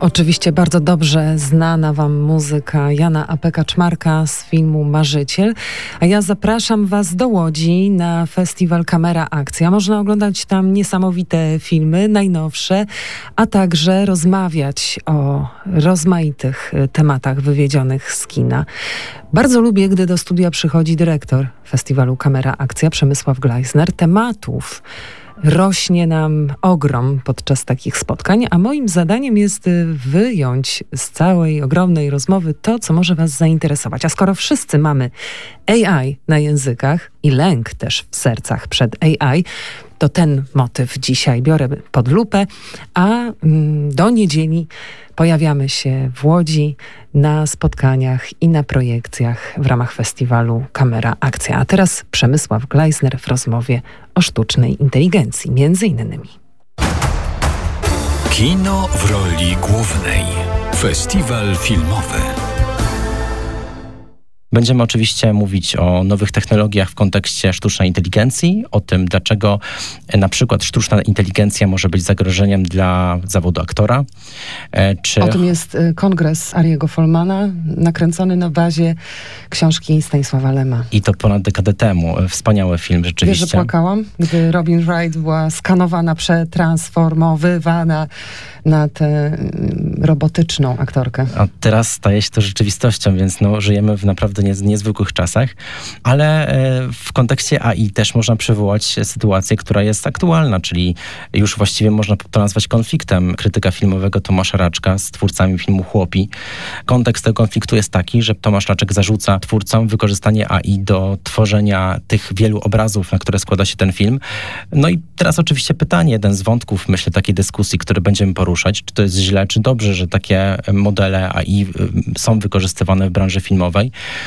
Oczywiście bardzo dobrze znana Wam muzyka Jana Apeka Czmarka z filmu Marzyciel. A ja zapraszam Was do Łodzi na festiwal Kamera Akcja. Można oglądać tam niesamowite filmy, najnowsze, a także rozmawiać o rozmaitych y, tematach wywiedzionych z kina. Bardzo lubię, gdy do studia przychodzi dyrektor festiwalu Kamera Akcja, Przemysław Gleisner. Tematów rośnie nam ogrom podczas takich spotkań, a moim zadaniem jest y, wyjąć z całej ogromnej rozmowy to, co może Was zainteresować. A skoro wszyscy mamy AI na językach i lęk też w sercach przed AI, to ten motyw dzisiaj biorę pod lupę, a mm, do niedzieli pojawiamy się w Łodzi na spotkaniach i na projekcjach w ramach festiwalu Kamera Akcja. A teraz Przemysław Gleisner w rozmowie o sztucznej inteligencji, między innymi. Kino w roli głównej. Festiwal filmowy. Będziemy oczywiście mówić o nowych technologiach w kontekście sztucznej inteligencji, o tym, dlaczego na przykład sztuczna inteligencja może być zagrożeniem dla zawodu aktora. E, czy... O tym jest e, kongres Ariego Folmana, nakręcony na bazie książki Stanisława Lema. I to ponad dekadę temu. Wspaniały film, rzeczywiście. Wiesz, że płakałam, gdy Robin Wright była skanowana, przetransformowywana na tę mm, robotyczną aktorkę. A teraz staje się to rzeczywistością, więc no, żyjemy w naprawdę nie, niezwykłych czasach, ale e, w kontekście AI też można przywołać sytuację, która jest aktualna, czyli już właściwie można to nazwać konfliktem krytyka filmowego Tomasza Raczka z twórcami filmu Chłopi. Kontekst tego konfliktu jest taki, że Tomasz Raczek zarzuca twórcom wykorzystanie AI do tworzenia tych wielu obrazów, na które składa się ten film. No i teraz oczywiście pytanie, jeden z wątków, myślę, takiej dyskusji, który będziemy poruszać, poruszać, czy to jest źle, czy dobrze, że takie modele AI y, są wykorzystywane w branży filmowej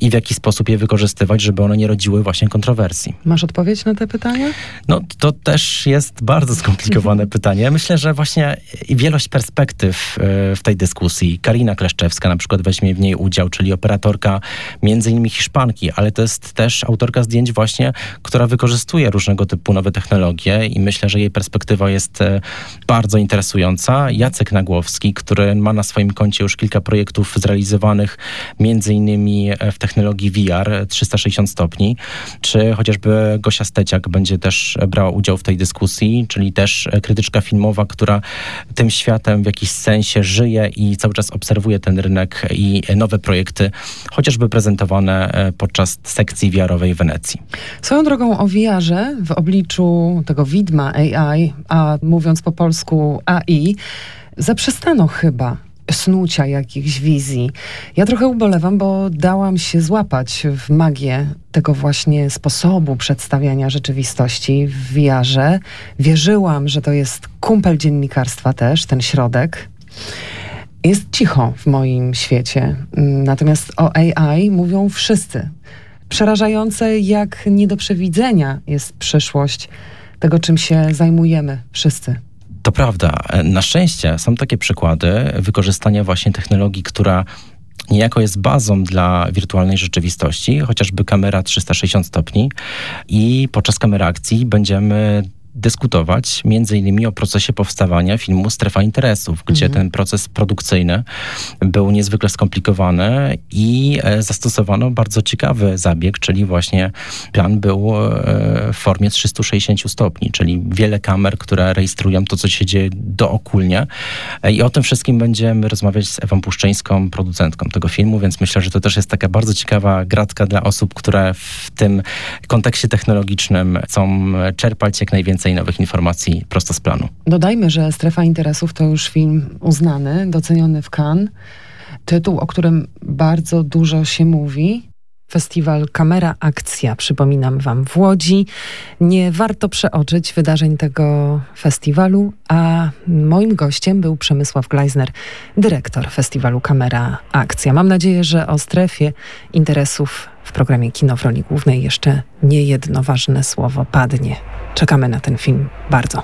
i w jaki sposób je wykorzystywać, żeby one nie rodziły właśnie kontrowersji. Masz odpowiedź na te pytania? No to też jest bardzo skomplikowane pytanie. Myślę, że właśnie wielość perspektyw y, w tej dyskusji. Karina Kleszczewska na przykład weźmie w niej udział, czyli operatorka między innymi Hiszpanki, ale to jest też autorka zdjęć właśnie, która wykorzystuje różnego typu nowe technologie i myślę, że jej perspektywa jest y, bardzo interesująca Jacek Nagłowski, który ma na swoim koncie już kilka projektów zrealizowanych między innymi e, w technologii VR 360 stopni, czy chociażby Gosia Steciak będzie też brała udział w tej dyskusji, czyli też e, krytyczka filmowa, która tym światem w jakiś sensie żyje i cały czas obserwuje ten rynek i nowe projekty, chociażby prezentowane e, podczas sekcji VR-owej w Wenecji. Swoją drogą o VR-ze w obliczu tego widma AI, a mówiąc po polsku AI, zaprzestano chyba snucia jakichś wizji. Ja trochę ubolewam, bo dałam się złapać w magię tego właśnie sposobu przedstawiania rzeczywistości w wiarze. Wierzyłam, że to jest kumpel dziennikarstwa też, ten środek. Jest cicho w moim świecie. Natomiast o AI mówią wszyscy. Przerażające, jak nie do przewidzenia jest przyszłość tego, czym się zajmujemy wszyscy. To prawda. Na szczęście są takie przykłady wykorzystania właśnie technologii, która niejako jest bazą dla wirtualnej rzeczywistości, chociażby kamera 360 stopni i podczas kamery akcji będziemy dyskutować między innymi o procesie powstawania filmu Strefa Interesów, gdzie mhm. ten proces produkcyjny był niezwykle skomplikowany i e, zastosowano bardzo ciekawy zabieg, czyli właśnie plan był e, w formie 360 stopni, czyli wiele kamer, które rejestrują to, co się dzieje dookulnie. E, I o tym wszystkim będziemy rozmawiać z Ewą Puszczyńską, producentką tego filmu, więc myślę, że to też jest taka bardzo ciekawa gratka dla osób, które w tym kontekście technologicznym chcą czerpać jak najwięcej więcej nowych informacji prosto z planu. Dodajmy, że Strefa Interesów to już film uznany, doceniony w Cannes. Tytuł, o którym bardzo dużo się mówi. Festiwal Kamera Akcja, przypominam Wam, w Łodzi. Nie warto przeoczyć wydarzeń tego festiwalu, a moim gościem był Przemysław Gleisner, dyrektor festiwalu Kamera Akcja. Mam nadzieję, że o strefie interesów w programie Kino w roli głównej jeszcze nie jedno ważne słowo padnie. Czekamy na ten film bardzo.